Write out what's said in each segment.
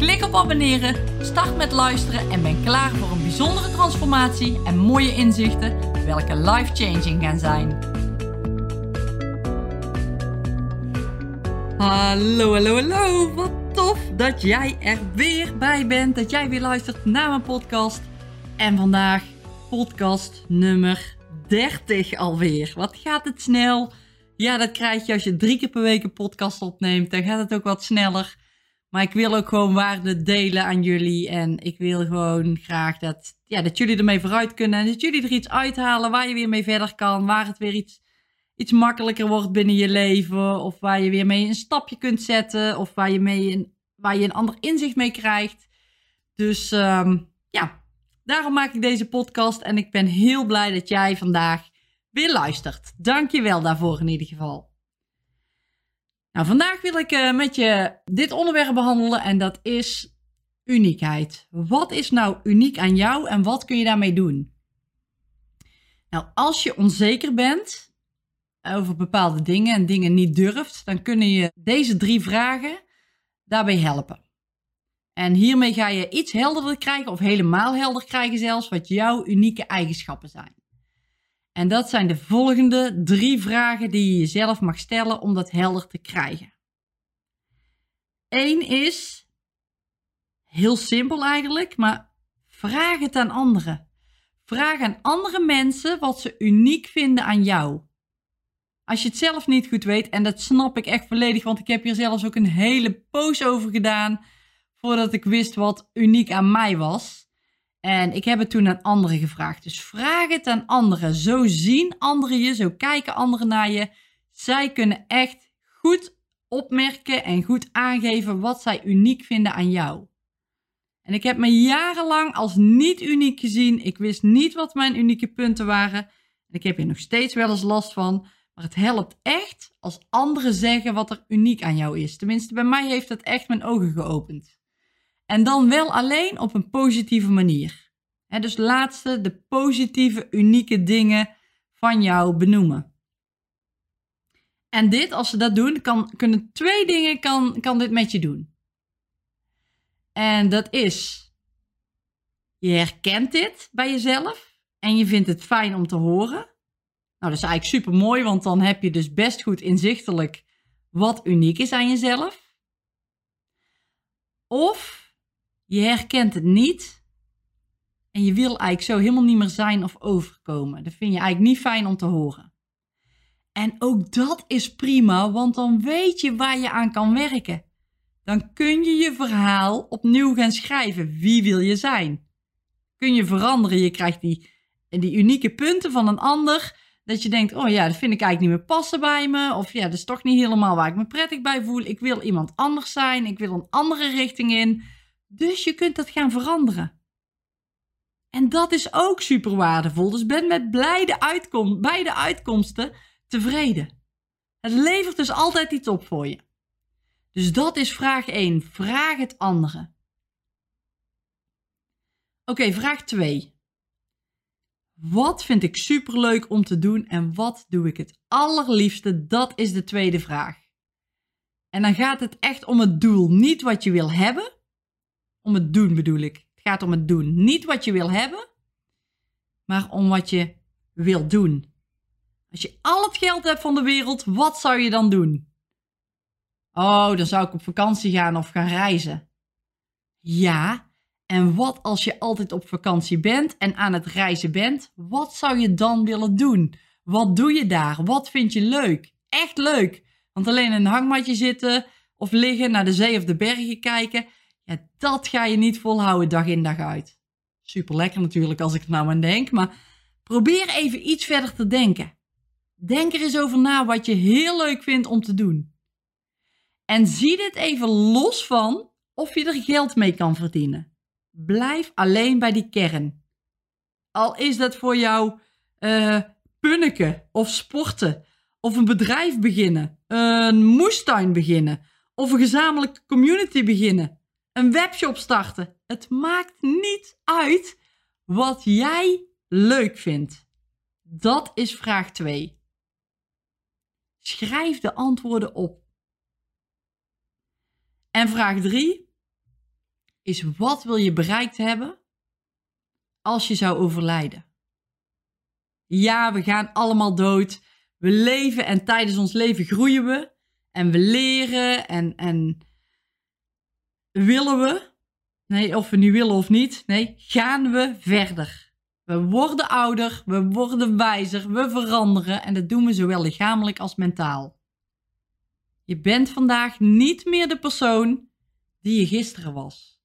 Klik op abonneren, start met luisteren en ben klaar voor een bijzondere transformatie en mooie inzichten, welke life-changing gaan zijn. Hallo, hallo, hallo. Wat tof dat jij er weer bij bent, dat jij weer luistert naar mijn podcast. En vandaag podcast nummer 30 alweer. Wat gaat het snel? Ja, dat krijg je als je drie keer per week een podcast opneemt. Dan gaat het ook wat sneller. Maar ik wil ook gewoon waarde delen aan jullie. En ik wil gewoon graag dat, ja, dat jullie ermee vooruit kunnen. En dat jullie er iets uithalen waar je weer mee verder kan. Waar het weer iets, iets makkelijker wordt binnen je leven. Of waar je weer mee een stapje kunt zetten. Of waar je, mee een, waar je een ander inzicht mee krijgt. Dus um, ja, daarom maak ik deze podcast. En ik ben heel blij dat jij vandaag weer luistert. Dank je wel daarvoor in ieder geval. Nou, vandaag wil ik uh, met je dit onderwerp behandelen en dat is uniekheid. Wat is nou uniek aan jou en wat kun je daarmee doen? Nou, als je onzeker bent over bepaalde dingen en dingen niet durft, dan kunnen je deze drie vragen daarbij helpen. En hiermee ga je iets helderder krijgen of helemaal helder krijgen zelfs wat jouw unieke eigenschappen zijn. En dat zijn de volgende drie vragen die je jezelf mag stellen om dat helder te krijgen. Eén is heel simpel eigenlijk, maar vraag het aan anderen. Vraag aan andere mensen wat ze uniek vinden aan jou. Als je het zelf niet goed weet, en dat snap ik echt volledig, want ik heb hier zelfs ook een hele poos over gedaan voordat ik wist wat uniek aan mij was. En ik heb het toen aan anderen gevraagd. Dus vraag het aan anderen. Zo zien anderen je, zo kijken anderen naar je. Zij kunnen echt goed opmerken en goed aangeven wat zij uniek vinden aan jou. En ik heb me jarenlang als niet uniek gezien. Ik wist niet wat mijn unieke punten waren. En ik heb hier nog steeds wel eens last van. Maar het helpt echt als anderen zeggen wat er uniek aan jou is. Tenminste, bij mij heeft het echt mijn ogen geopend. En dan wel alleen op een positieve manier. dus laatste, de positieve, unieke dingen van jou benoemen. En dit, als ze dat doen, kan, kunnen twee dingen kan, kan dit met je doen. En dat is, je herkent dit bij jezelf en je vindt het fijn om te horen. Nou, dat is eigenlijk super mooi, want dan heb je dus best goed inzichtelijk wat uniek is aan jezelf. Of je herkent het niet. En je wil eigenlijk zo helemaal niet meer zijn of overkomen. Dat vind je eigenlijk niet fijn om te horen. En ook dat is prima, want dan weet je waar je aan kan werken. Dan kun je je verhaal opnieuw gaan schrijven. Wie wil je zijn? Kun je veranderen. Je krijgt die, die unieke punten van een ander. Dat je denkt, oh ja, dat vind ik eigenlijk niet meer passen bij me. Of ja, dat is toch niet helemaal waar ik me prettig bij voel. Ik wil iemand anders zijn. Ik wil een andere richting in. Dus je kunt dat gaan veranderen. En dat is ook super waardevol. Dus ben met beide, uitkom beide uitkomsten tevreden. Het levert dus altijd iets op voor je. Dus dat is vraag 1. Vraag het andere. Oké, vraag 2. Wat vind ik superleuk om te doen en wat doe ik het allerliefste? Dat is de tweede vraag. En dan gaat het echt om het doel, niet wat je wil hebben, om het doen bedoel ik. Het gaat om het doen. Niet wat je wil hebben, maar om wat je wil doen. Als je al het geld hebt van de wereld, wat zou je dan doen? Oh, dan zou ik op vakantie gaan of gaan reizen. Ja, en wat als je altijd op vakantie bent en aan het reizen bent? Wat zou je dan willen doen? Wat doe je daar? Wat vind je leuk? Echt leuk. Want alleen in een hangmatje zitten of liggen naar de zee of de bergen kijken, dat ga je niet volhouden dag in dag uit. Super lekker natuurlijk als ik er nou aan denk, maar probeer even iets verder te denken. Denk er eens over na wat je heel leuk vindt om te doen. En zie dit even los van of je er geld mee kan verdienen. blijf alleen bij die kern. Al is dat voor jou uh, of sporten of een bedrijf beginnen, een moestuin beginnen of een gezamenlijke community beginnen, een webshop starten. Het maakt niet uit wat jij leuk vindt. Dat is vraag 2. Schrijf de antwoorden op. En vraag 3 is wat wil je bereikt hebben als je zou overlijden? Ja, we gaan allemaal dood. We leven en tijdens ons leven groeien we. En we leren en, en willen we. Nee, of we nu willen of niet. Nee, gaan we verder. We worden ouder, we worden wijzer, we veranderen en dat doen we zowel lichamelijk als mentaal. Je bent vandaag niet meer de persoon die je gisteren was.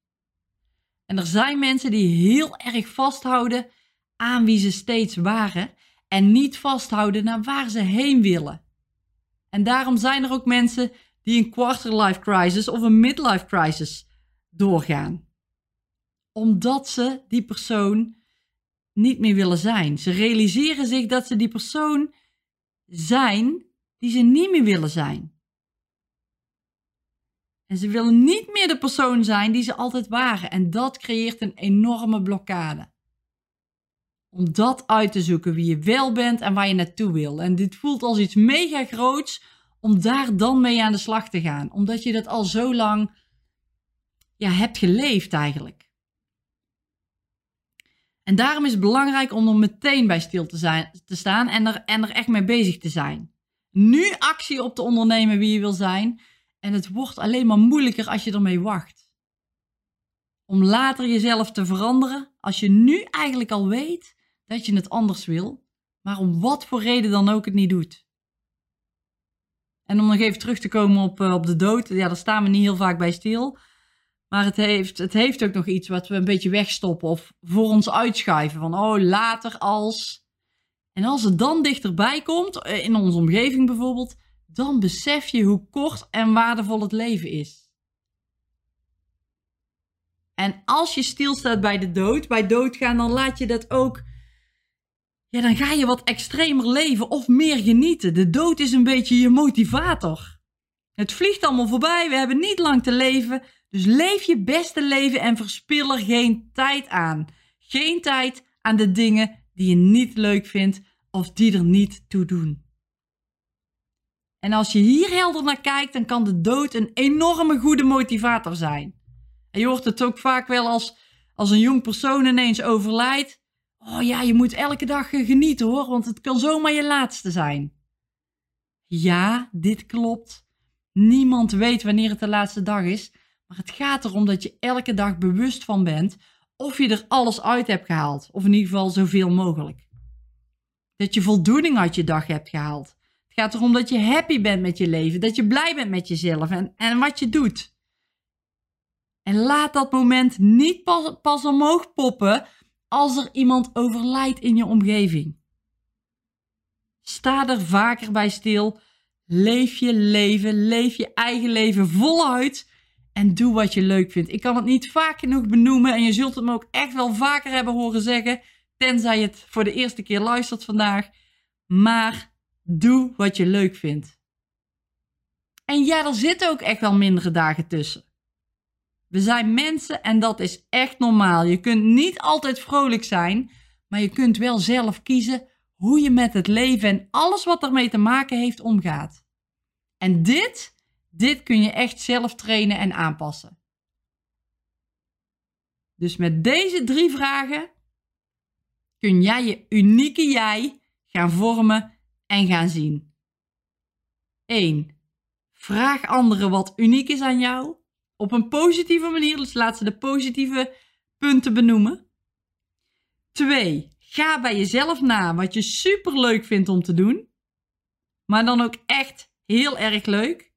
En er zijn mensen die heel erg vasthouden aan wie ze steeds waren en niet vasthouden naar waar ze heen willen. En daarom zijn er ook mensen die een quarter-life crisis of een midlife crisis doorgaan. Omdat ze die persoon niet meer willen zijn. Ze realiseren zich dat ze die persoon zijn die ze niet meer willen zijn. En ze willen niet meer de persoon zijn die ze altijd waren. En dat creëert een enorme blokkade. Om dat uit te zoeken, wie je wel bent en waar je naartoe wil. En dit voelt als iets mega groots om daar dan mee aan de slag te gaan. Omdat je dat al zo lang ja, hebt geleefd eigenlijk. En daarom is het belangrijk om er meteen bij stil te, zijn, te staan en er, en er echt mee bezig te zijn. Nu actie op te ondernemen wie je wil zijn. En het wordt alleen maar moeilijker als je ermee wacht. Om later jezelf te veranderen als je nu eigenlijk al weet dat je het anders wil, maar om wat voor reden dan ook het niet doet. En om nog even terug te komen op, eh, op de dood, ja, daar staan we niet heel vaak bij stil. Maar het heeft, het heeft ook nog iets wat we een beetje wegstoppen of voor ons uitschuiven. Van oh, later als. En als het dan dichterbij komt, eh, in onze omgeving bijvoorbeeld, dan besef je hoe kort en waardevol het leven is. En als je stilstaat bij de dood, bij doodgaan, dan laat je dat ook. Ja, dan ga je wat extremer leven of meer genieten. De dood is een beetje je motivator. Het vliegt allemaal voorbij, we hebben niet lang te leven. Dus leef je beste leven en verspil er geen tijd aan. Geen tijd aan de dingen die je niet leuk vindt of die er niet toe doen. En als je hier helder naar kijkt, dan kan de dood een enorme goede motivator zijn. En je hoort het ook vaak wel als, als een jong persoon ineens overlijdt. Oh ja, je moet elke dag genieten hoor, want het kan zomaar je laatste zijn. Ja, dit klopt. Niemand weet wanneer het de laatste dag is. Maar het gaat erom dat je elke dag bewust van bent of je er alles uit hebt gehaald. Of in ieder geval zoveel mogelijk. Dat je voldoening uit je dag hebt gehaald. Het gaat erom dat je happy bent met je leven. Dat je blij bent met jezelf en, en wat je doet. En laat dat moment niet pas omhoog poppen als er iemand overlijdt in je omgeving. Sta er vaker bij stil. Leef je leven, leef je eigen leven voluit en doe wat je leuk vindt. Ik kan het niet vaak genoeg benoemen en je zult het me ook echt wel vaker hebben horen zeggen, tenzij je het voor de eerste keer luistert vandaag. Maar doe wat je leuk vindt. En ja, er zitten ook echt wel mindere dagen tussen. We zijn mensen en dat is echt normaal. Je kunt niet altijd vrolijk zijn, maar je kunt wel zelf kiezen hoe je met het leven en alles wat ermee te maken heeft omgaat. En dit dit kun je echt zelf trainen en aanpassen. Dus met deze drie vragen kun jij je unieke jij gaan vormen en gaan zien. 1. Vraag anderen wat uniek is aan jou. Op een positieve manier, dus laat ze de positieve punten benoemen. 2. Ga bij jezelf na wat je super leuk vindt om te doen. Maar dan ook echt heel erg leuk.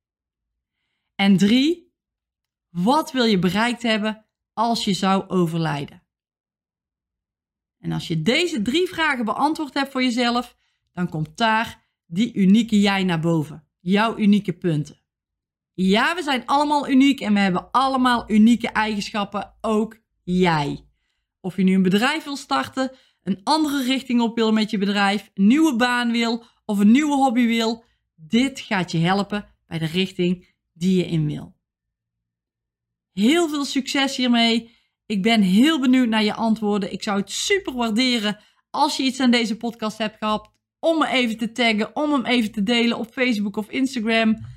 En drie, wat wil je bereikt hebben als je zou overlijden? En als je deze drie vragen beantwoord hebt voor jezelf, dan komt daar die unieke jij naar boven. Jouw unieke punten. Ja, we zijn allemaal uniek en we hebben allemaal unieke eigenschappen, ook jij. Of je nu een bedrijf wil starten, een andere richting op wil met je bedrijf, een nieuwe baan wil of een nieuwe hobby wil, dit gaat je helpen bij de richting die je in wil. Heel veel succes hiermee. Ik ben heel benieuwd naar je antwoorden. Ik zou het super waarderen als je iets aan deze podcast hebt gehad, om me even te taggen, om hem even te delen op Facebook of Instagram.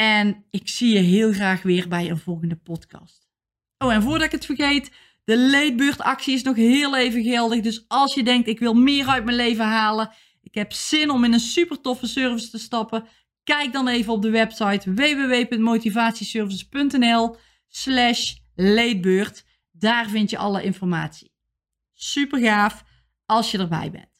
En ik zie je heel graag weer bij een volgende podcast. Oh, en voordat ik het vergeet, de leedbeurtactie is nog heel even geldig. Dus als je denkt, ik wil meer uit mijn leven halen, ik heb zin om in een super toffe service te stappen, kijk dan even op de website www.motivatieservices.nl slash leedbeurt. Daar vind je alle informatie. Super gaaf als je erbij bent.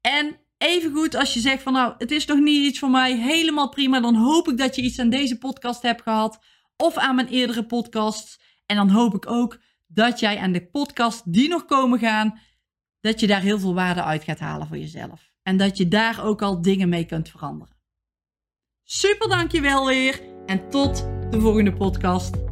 En even goed als je zegt van nou, het is nog niet iets voor mij, helemaal prima. Dan hoop ik dat je iets aan deze podcast hebt gehad of aan mijn eerdere podcasts. En dan hoop ik ook dat jij aan de podcast die nog komen gaan, dat je daar heel veel waarde uit gaat halen voor jezelf. En dat je daar ook al dingen mee kunt veranderen. Super dankjewel weer en tot de volgende podcast.